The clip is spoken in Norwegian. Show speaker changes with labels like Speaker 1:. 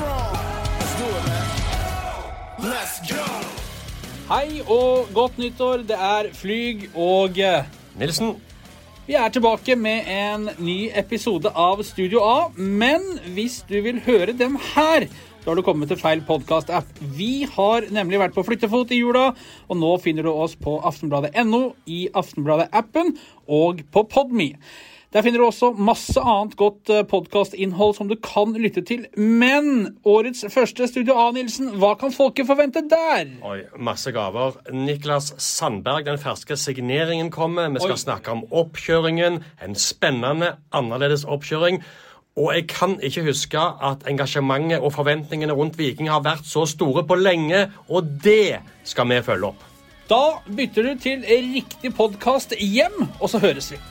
Speaker 1: strong. Let's do it, man. Let's go. Hei og godt nyttår. Det er Flyg og eh,
Speaker 2: Nilsen.
Speaker 1: Vi er tilbake med en ny episode av Studio A. Men hvis du vil høre den her, da har du kommet til feil podkast-app. Vi har nemlig vært på flyttefot i jula, og nå finner du oss på aftenbladet.no, i Aftenbladet-appen og på Podme. Der finner du også masse annet godt podkastinnhold som du kan lytte til. Men årets første Studio A, Nilsen, hva kan folket forvente der?
Speaker 2: Oi, masse gaver. Niklas Sandberg, den ferske signeringen kommer. Vi skal
Speaker 1: Oi.
Speaker 2: snakke om oppkjøringen. En spennende, annerledes oppkjøring. Og jeg kan ikke huske at engasjementet og forventningene rundt Viking har vært så store på lenge, og det skal vi følge opp.
Speaker 1: Da bytter du til riktig podkast hjem, og så høres vi.